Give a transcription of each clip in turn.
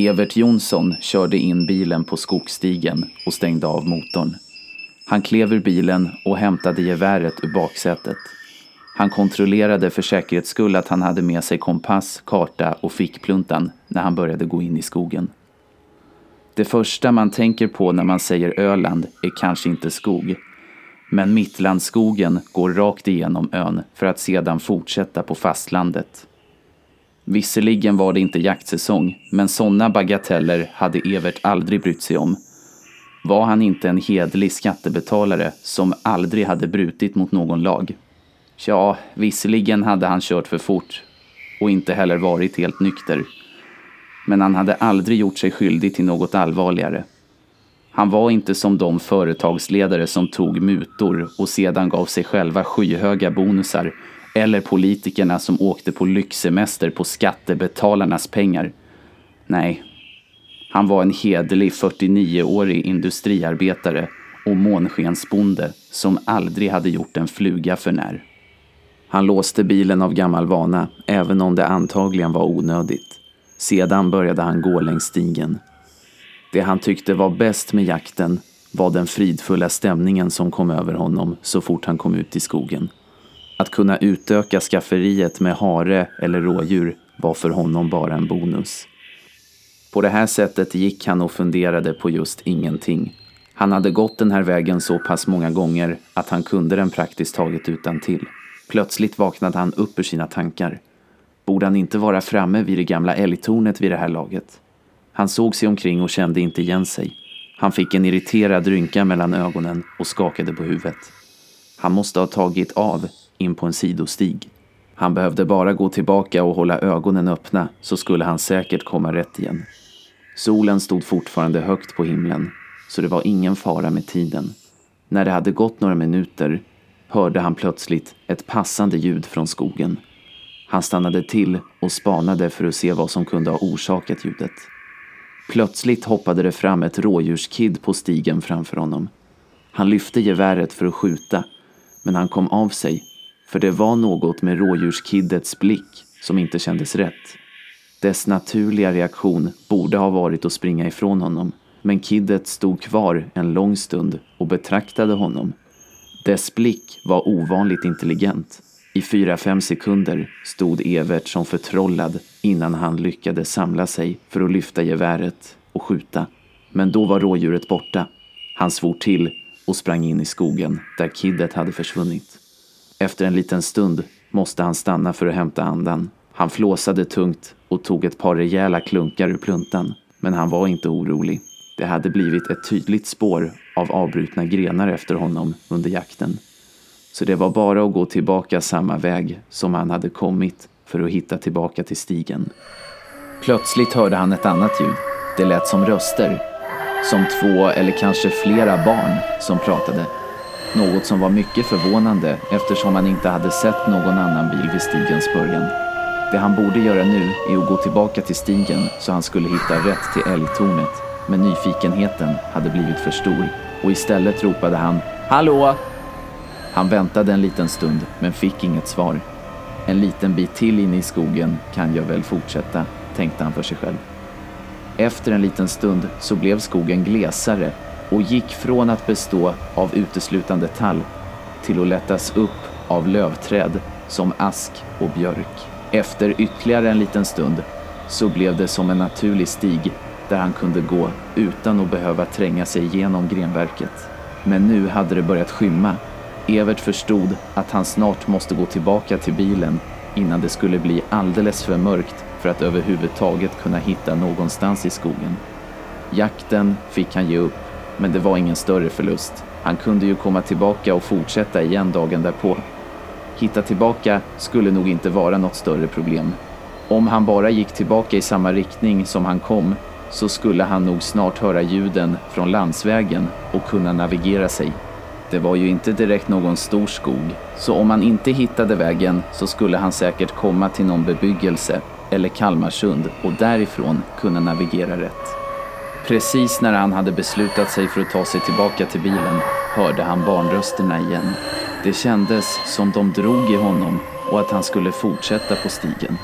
Evert Jonsson körde in bilen på skogsstigen och stängde av motorn. Han klev ur bilen och hämtade geväret ur baksätet. Han kontrollerade för säkerhets skull att han hade med sig kompass, karta och fickpluntan när han började gå in i skogen. Det första man tänker på när man säger Öland är kanske inte skog. Men Mittlandsskogen går rakt igenom ön för att sedan fortsätta på fastlandet. Visserligen var det inte jaktsäsong, men sådana bagateller hade Evert aldrig brytt sig om. Var han inte en hedlig skattebetalare som aldrig hade brutit mot någon lag? Ja, visserligen hade han kört för fort och inte heller varit helt nykter. Men han hade aldrig gjort sig skyldig till något allvarligare. Han var inte som de företagsledare som tog mutor och sedan gav sig själva skyhöga bonusar eller politikerna som åkte på lyxsemester på skattebetalarnas pengar. Nej, han var en hederlig 49-årig industriarbetare och månskensbonde som aldrig hade gjort en fluga för när. Han låste bilen av gammal vana, även om det antagligen var onödigt. Sedan började han gå längs stigen. Det han tyckte var bäst med jakten var den fridfulla stämningen som kom över honom så fort han kom ut i skogen. Att kunna utöka skafferiet med hare eller rådjur var för honom bara en bonus. På det här sättet gick han och funderade på just ingenting. Han hade gått den här vägen så pass många gånger att han kunde den praktiskt taget utan till. Plötsligt vaknade han upp ur sina tankar. Borde han inte vara framme vid det gamla älgtornet vid det här laget? Han såg sig omkring och kände inte igen sig. Han fick en irriterad rynka mellan ögonen och skakade på huvudet. Han måste ha tagit av in på en sidostig. Han behövde bara gå tillbaka och hålla ögonen öppna så skulle han säkert komma rätt igen. Solen stod fortfarande högt på himlen, så det var ingen fara med tiden. När det hade gått några minuter hörde han plötsligt ett passande ljud från skogen. Han stannade till och spanade för att se vad som kunde ha orsakat ljudet. Plötsligt hoppade det fram ett rådjurskid på stigen framför honom. Han lyfte geväret för att skjuta, men han kom av sig för det var något med rådjurskiddets blick som inte kändes rätt. Dess naturliga reaktion borde ha varit att springa ifrån honom, men kiddet stod kvar en lång stund och betraktade honom. Dess blick var ovanligt intelligent. I fyra, fem sekunder stod Evert som förtrollad innan han lyckades samla sig för att lyfta geväret och skjuta. Men då var rådjuret borta. Han svor till och sprang in i skogen där kiddet hade försvunnit. Efter en liten stund måste han stanna för att hämta andan. Han flåsade tungt och tog ett par rejäla klunkar ur pluntan. Men han var inte orolig. Det hade blivit ett tydligt spår av avbrutna grenar efter honom under jakten. Så det var bara att gå tillbaka samma väg som han hade kommit för att hitta tillbaka till stigen. Plötsligt hörde han ett annat ljud. Det lät som röster. Som två eller kanske flera barn som pratade. Något som var mycket förvånande eftersom han inte hade sett någon annan bil vid stigens början. Det han borde göra nu är att gå tillbaka till stigen så han skulle hitta rätt till älgtornet. Men nyfikenheten hade blivit för stor och istället ropade han Hallå! Han väntade en liten stund men fick inget svar. En liten bit till inne i skogen kan jag väl fortsätta, tänkte han för sig själv. Efter en liten stund så blev skogen glesare och gick från att bestå av uteslutande tall till att lättas upp av lövträd som ask och björk. Efter ytterligare en liten stund så blev det som en naturlig stig där han kunde gå utan att behöva tränga sig igenom grenverket. Men nu hade det börjat skymma. Evert förstod att han snart måste gå tillbaka till bilen innan det skulle bli alldeles för mörkt för att överhuvudtaget kunna hitta någonstans i skogen. Jakten fick han ge upp men det var ingen större förlust. Han kunde ju komma tillbaka och fortsätta igen dagen därpå. Hitta tillbaka skulle nog inte vara något större problem. Om han bara gick tillbaka i samma riktning som han kom så skulle han nog snart höra ljuden från landsvägen och kunna navigera sig. Det var ju inte direkt någon stor skog, så om han inte hittade vägen så skulle han säkert komma till någon bebyggelse eller Kalmarsund och därifrån kunna navigera rätt. Precis när han hade beslutat sig för att ta sig tillbaka till bilen hörde han barnrösterna igen. Det kändes som de drog i honom och att han skulle fortsätta på stigen.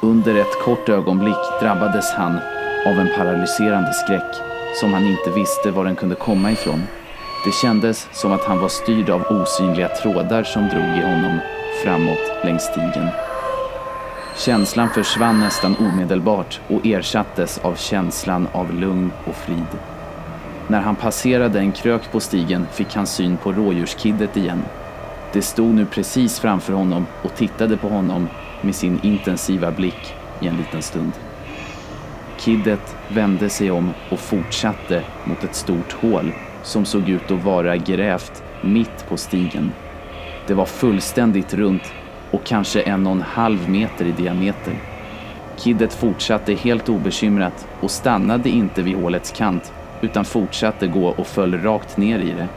Under ett kort ögonblick drabbades han av en paralyserande skräck som han inte visste var den kunde komma ifrån. Det kändes som att han var styrd av osynliga trådar som drog i honom framåt längs stigen. Känslan försvann nästan omedelbart och ersattes av känslan av lugn och frid. När han passerade en krök på stigen fick han syn på rådjurskiddet igen. Det stod nu precis framför honom och tittade på honom med sin intensiva blick i en liten stund. Kiddet vände sig om och fortsatte mot ett stort hål som såg ut att vara grävt mitt på stigen. Det var fullständigt runt och kanske en och en halv meter i diameter. Kiddet fortsatte helt obekymrat och stannade inte vid hålets kant utan fortsatte gå och föll rakt ner i det.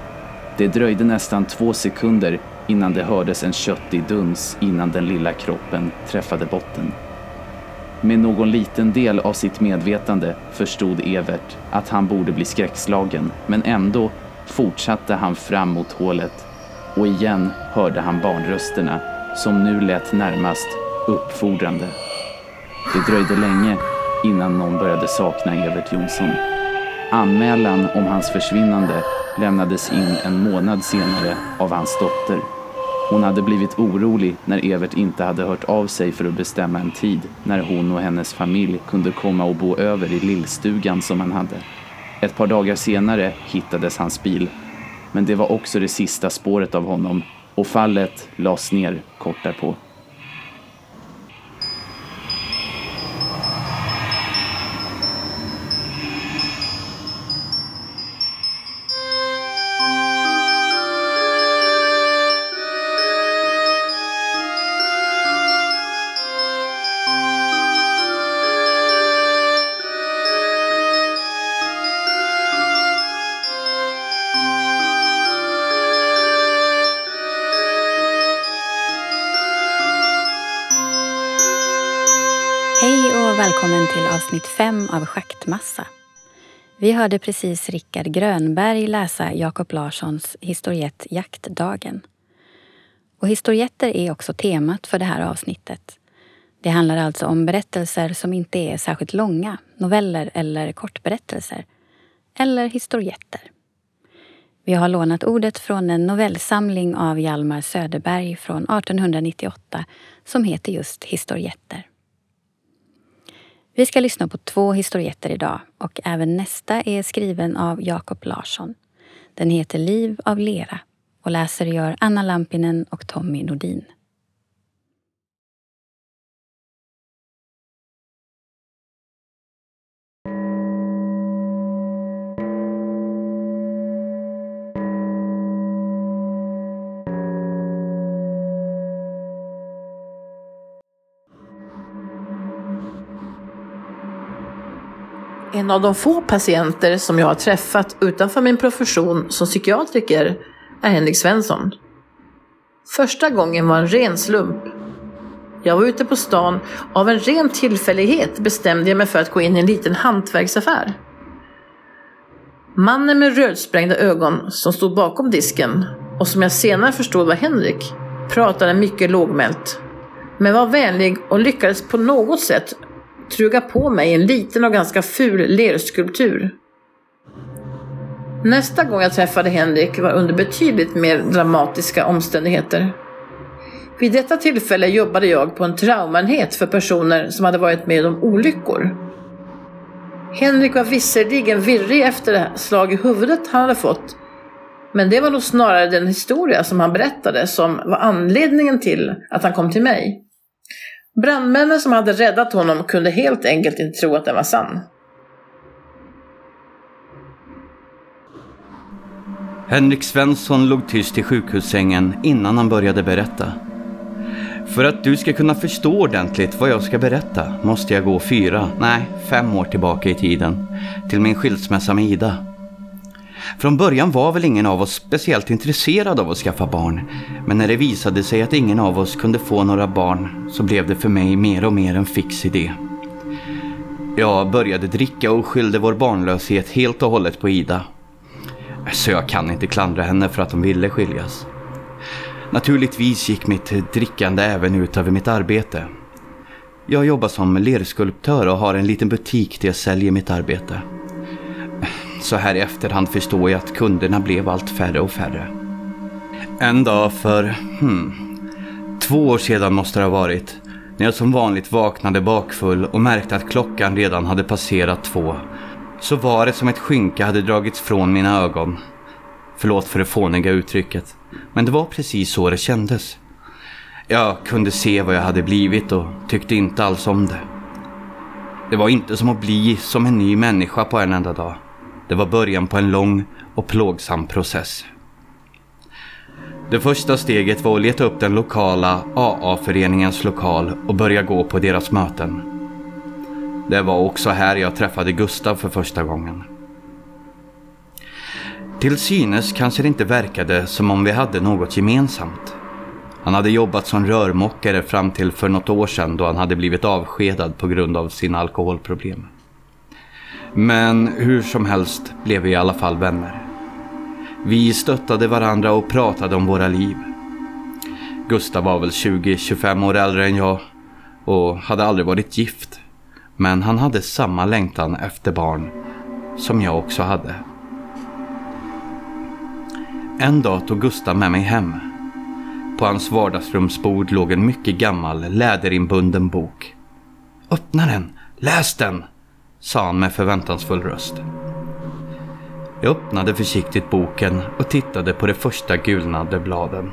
Det dröjde nästan två sekunder innan det hördes en köttig duns innan den lilla kroppen träffade botten. Med någon liten del av sitt medvetande förstod Evert att han borde bli skräckslagen, men ändå fortsatte han fram mot hålet och igen hörde han barnrösterna som nu lät närmast uppfordrande. Det dröjde länge innan någon började sakna Evert Jonsson. Anmälan om hans försvinnande lämnades in en månad senare av hans dotter. Hon hade blivit orolig när Evert inte hade hört av sig för att bestämma en tid när hon och hennes familj kunde komma och bo över i lillstugan som han hade. Ett par dagar senare hittades hans bil, men det var också det sista spåret av honom och fallet lades ner kort därpå. Till avsnitt 5 av Schaktmassa. Vi hörde precis Rickard Grönberg läsa Jakob Larssons historiett Jaktdagen. Och historietter är också temat för det här avsnittet. Det handlar alltså om berättelser som inte är särskilt långa, noveller eller kortberättelser. Eller historietter. Vi har lånat ordet från en novellsamling av Hjalmar Söderberg från 1898 som heter just Historietter. Vi ska lyssna på två historietter idag och även nästa är skriven av Jakob Larsson. Den heter Liv av lera och läser gör Anna Lampinen och Tommy Nordin. En av de få patienter som jag har träffat utanför min profession som psykiatriker är Henrik Svensson. Första gången var en ren slump. Jag var ute på stan och av en ren tillfällighet bestämde jag mig för att gå in i en liten hantverksaffär. Mannen med rödsprängda ögon som stod bakom disken och som jag senare förstod var Henrik pratade mycket lågmält men var vänlig och lyckades på något sätt truga på mig en liten och ganska ful lerskulptur. Nästa gång jag träffade Henrik var under betydligt mer dramatiska omständigheter. Vid detta tillfälle jobbade jag på en traumaenhet för personer som hade varit med om olyckor. Henrik var visserligen virrig efter det slag i huvudet han hade fått, men det var nog snarare den historia som han berättade som var anledningen till att han kom till mig. Brandmännen som hade räddat honom kunde helt enkelt inte tro att den var sann. Henrik Svensson låg tyst i sjukhussängen innan han började berätta. För att du ska kunna förstå ordentligt vad jag ska berätta måste jag gå fyra, nej fem år tillbaka i tiden. Till min skilsmässa med Ida. Från början var väl ingen av oss speciellt intresserad av att skaffa barn. Men när det visade sig att ingen av oss kunde få några barn så blev det för mig mer och mer en fix idé. Jag började dricka och skyllde vår barnlöshet helt och hållet på Ida. Så jag kan inte klandra henne för att hon ville skiljas. Naturligtvis gick mitt drickande även ut över mitt arbete. Jag jobbar som lerskulptör och har en liten butik där jag säljer mitt arbete. Så här i efterhand förstår jag att kunderna blev allt färre och färre. En dag för, hmm, två år sedan måste det ha varit, när jag som vanligt vaknade bakfull och märkte att klockan redan hade passerat två, så var det som ett skynke hade dragits från mina ögon. Förlåt för det fåniga uttrycket, men det var precis så det kändes. Jag kunde se vad jag hade blivit och tyckte inte alls om det. Det var inte som att bli som en ny människa på en enda dag. Det var början på en lång och plågsam process. Det första steget var att leta upp den lokala AA-föreningens lokal och börja gå på deras möten. Det var också här jag träffade Gustav för första gången. Till synes kanske det inte verkade som om vi hade något gemensamt. Han hade jobbat som rörmokare fram till för något år sedan då han hade blivit avskedad på grund av sina alkoholproblem. Men hur som helst blev vi i alla fall vänner. Vi stöttade varandra och pratade om våra liv. Gustav var väl 20-25 år äldre än jag och hade aldrig varit gift. Men han hade samma längtan efter barn som jag också hade. En dag tog Gustav med mig hem. På hans vardagsrumsbord låg en mycket gammal läderinbunden bok. Öppna den! Läs den! Sa han med förväntansfull röst. Jag öppnade försiktigt boken och tittade på de första gulnade bladen.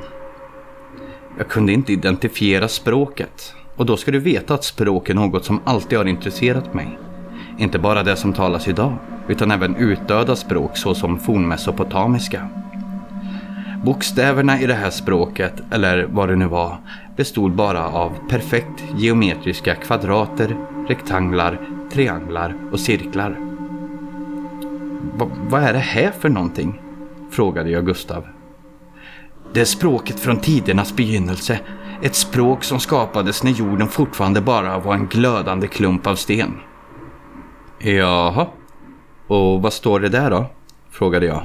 Jag kunde inte identifiera språket och då ska du veta att språk är något som alltid har intresserat mig. Inte bara det som talas idag, utan även utdöda språk såsom fornmesopotamiska. Bokstäverna i det här språket, eller vad det nu var, bestod bara av perfekt geometriska kvadrater, rektanglar, trianglar och cirklar. Va, vad är det här för någonting? Frågade jag Gustav. Det är språket från tidernas begynnelse. Ett språk som skapades när jorden fortfarande bara var en glödande klump av sten. Jaha. Och vad står det där då? Frågade jag.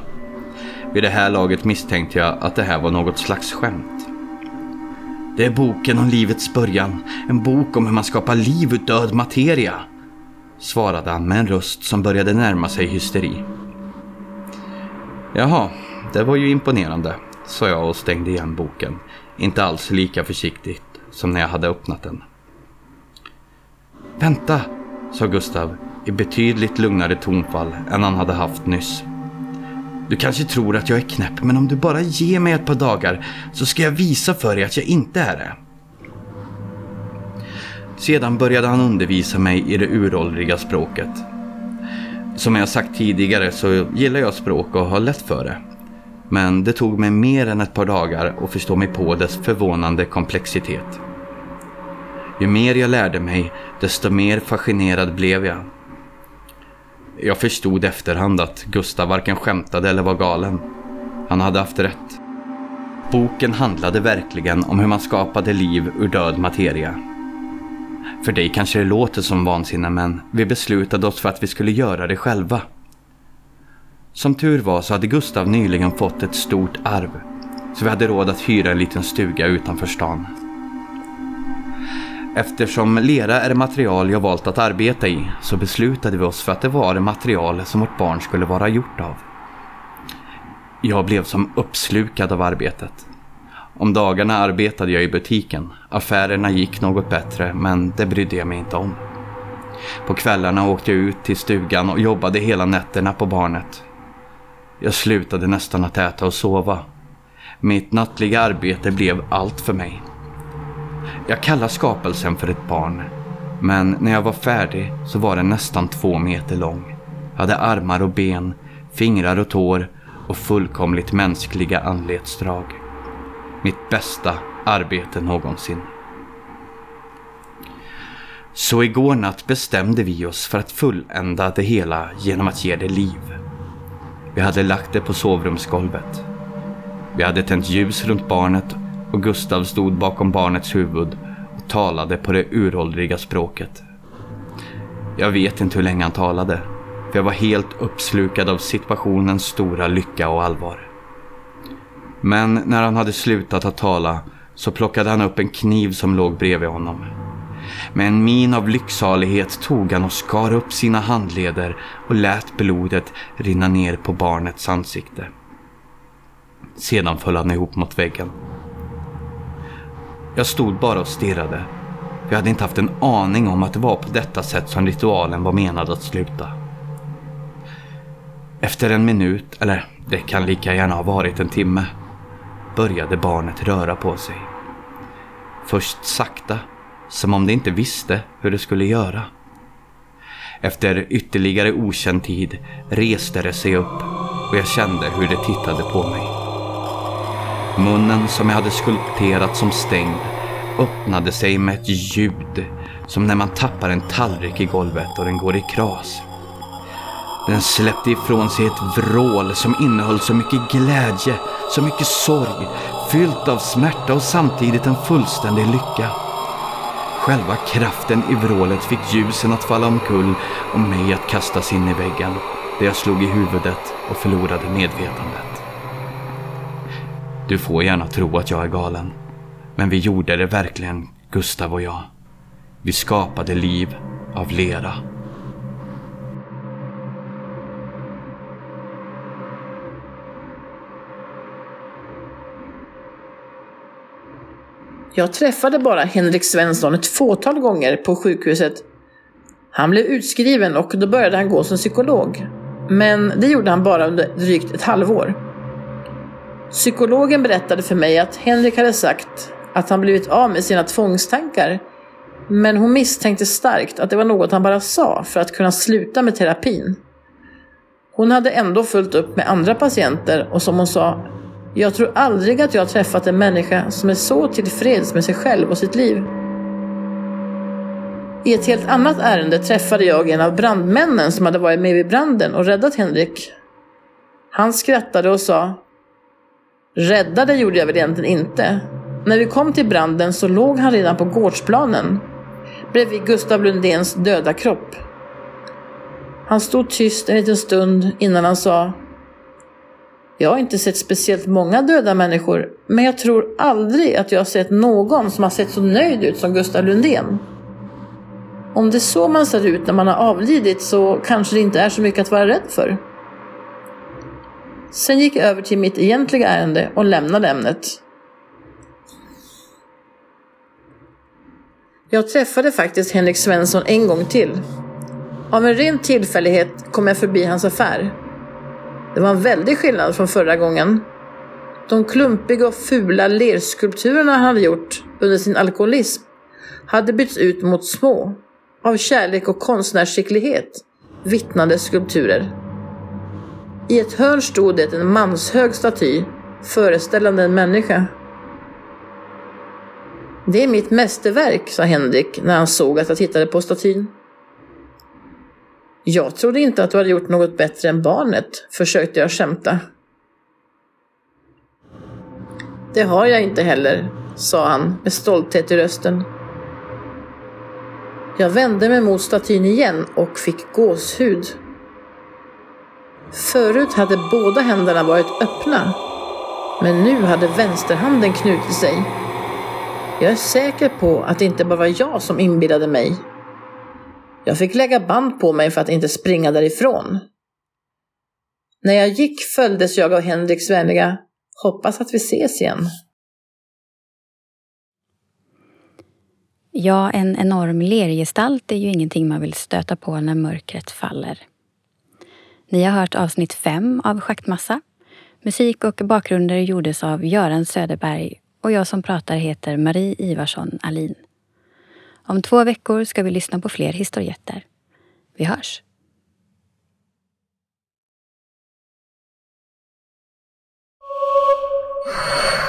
Vid det här laget misstänkte jag att det här var något slags skämt. Det är boken om livets början. En bok om hur man skapar liv ur död materia. Svarade han med en röst som började närma sig hysteri. Jaha, det var ju imponerande, sa jag och stängde igen boken. Inte alls lika försiktigt som när jag hade öppnat den. Vänta, sa Gustav i betydligt lugnare tonfall än han hade haft nyss. Du kanske tror att jag är knäpp, men om du bara ger mig ett par dagar så ska jag visa för dig att jag inte är det. Sedan började han undervisa mig i det uråldriga språket. Som jag sagt tidigare så gillar jag språk och har lätt för det. Men det tog mig mer än ett par dagar att förstå mig på dess förvånande komplexitet. Ju mer jag lärde mig, desto mer fascinerad blev jag. Jag förstod efterhand att Gustav varken skämtade eller var galen. Han hade haft rätt. Boken handlade verkligen om hur man skapade liv ur död materia. För dig kanske det låter som vansinne men vi beslutade oss för att vi skulle göra det själva. Som tur var så hade Gustav nyligen fått ett stort arv. Så vi hade råd att hyra en liten stuga utanför stan. Eftersom lera är det material jag valt att arbeta i så beslutade vi oss för att det var det material som vårt barn skulle vara gjort av. Jag blev som uppslukad av arbetet. Om dagarna arbetade jag i butiken. Affärerna gick något bättre men det brydde jag mig inte om. På kvällarna åkte jag ut till stugan och jobbade hela nätterna på barnet. Jag slutade nästan att äta och sova. Mitt nattliga arbete blev allt för mig. Jag kallar skapelsen för ett barn. Men när jag var färdig så var den nästan två meter lång. Hade armar och ben, fingrar och tår och fullkomligt mänskliga anletsdrag. Mitt bästa arbete någonsin. Så igår natt bestämde vi oss för att fullända det hela genom att ge det liv. Vi hade lagt det på sovrumsgolvet. Vi hade tänt ljus runt barnet och Gustav stod bakom barnets huvud och talade på det uråldriga språket. Jag vet inte hur länge han talade, för jag var helt uppslukad av situationens stora lycka och allvar. Men när han hade slutat att tala så plockade han upp en kniv som låg bredvid honom. Med en min av lycksalighet tog han och skar upp sina handleder och lät blodet rinna ner på barnets ansikte. Sedan föll han ihop mot väggen. Jag stod bara och stirrade. Jag hade inte haft en aning om att det var på detta sätt som ritualen var menad att sluta. Efter en minut, eller det kan lika gärna ha varit en timme, började barnet röra på sig. Först sakta, som om det inte visste hur det skulle göra. Efter ytterligare okänd tid reste det sig upp och jag kände hur det tittade på mig. Munnen som jag hade skulpterat som stängd öppnade sig med ett ljud som när man tappar en tallrik i golvet och den går i kras. Den släppte ifrån sig ett vrål som innehöll så mycket glädje, så mycket sorg, fyllt av smärta och samtidigt en fullständig lycka. Själva kraften i vrålet fick ljusen att falla omkull och mig att kastas in i väggen, där jag slog i huvudet och förlorade medvetandet. Du får gärna tro att jag är galen. Men vi gjorde det verkligen, Gustav och jag. Vi skapade liv av lera. Jag träffade bara Henrik Svensson ett fåtal gånger på sjukhuset. Han blev utskriven och då började han gå som psykolog. Men det gjorde han bara under drygt ett halvår. Psykologen berättade för mig att Henrik hade sagt att han blivit av med sina tvångstankar. Men hon misstänkte starkt att det var något han bara sa för att kunna sluta med terapin. Hon hade ändå följt upp med andra patienter och som hon sa, jag tror aldrig att jag har träffat en människa som är så tillfreds med sig själv och sitt liv. I ett helt annat ärende träffade jag en av brandmännen som hade varit med vid branden och räddat Henrik. Han skrattade och sa Räddade gjorde jag väl egentligen inte. När vi kom till branden så låg han redan på gårdsplanen bredvid Gustav Lundéns döda kropp. Han stod tyst en liten stund innan han sa jag har inte sett speciellt många döda människor, men jag tror aldrig att jag har sett någon som har sett så nöjd ut som Gustav Lundén. Om det är så man ser ut när man har avlidit så kanske det inte är så mycket att vara rädd för. Sen gick jag över till mitt egentliga ärende och lämnade ämnet. Jag träffade faktiskt Henrik Svensson en gång till. Av en ren tillfällighet kom jag förbi hans affär. Det var en väldig skillnad från förra gången. De klumpiga och fula lerskulpturerna han hade gjort under sin alkoholism hade bytts ut mot små, av kärlek och konstnärsskicklighet, vittnande skulpturer. I ett hörn stod det en manshög staty föreställande en människa. Det är mitt mästerverk, sa Henrik när han såg att jag tittade på statyn. Jag trodde inte att du hade gjort något bättre än barnet, försökte jag skämta. Det har jag inte heller, sa han med stolthet i rösten. Jag vände mig mot statyn igen och fick gåshud. Förut hade båda händerna varit öppna, men nu hade vänsterhanden knutit sig. Jag är säker på att det inte bara var jag som inbillade mig. Jag fick lägga band på mig för att inte springa därifrån. När jag gick följdes jag av Henriks vänliga ”Hoppas att vi ses igen”. Ja, en enorm lergestalt är ju ingenting man vill stöta på när mörkret faller. Ni har hört avsnitt fem av Schaktmassa. Musik och bakgrunder gjordes av Göran Söderberg och jag som pratar heter Marie Ivarsson Alin. Om två veckor ska vi lyssna på fler historietter. Vi hörs! you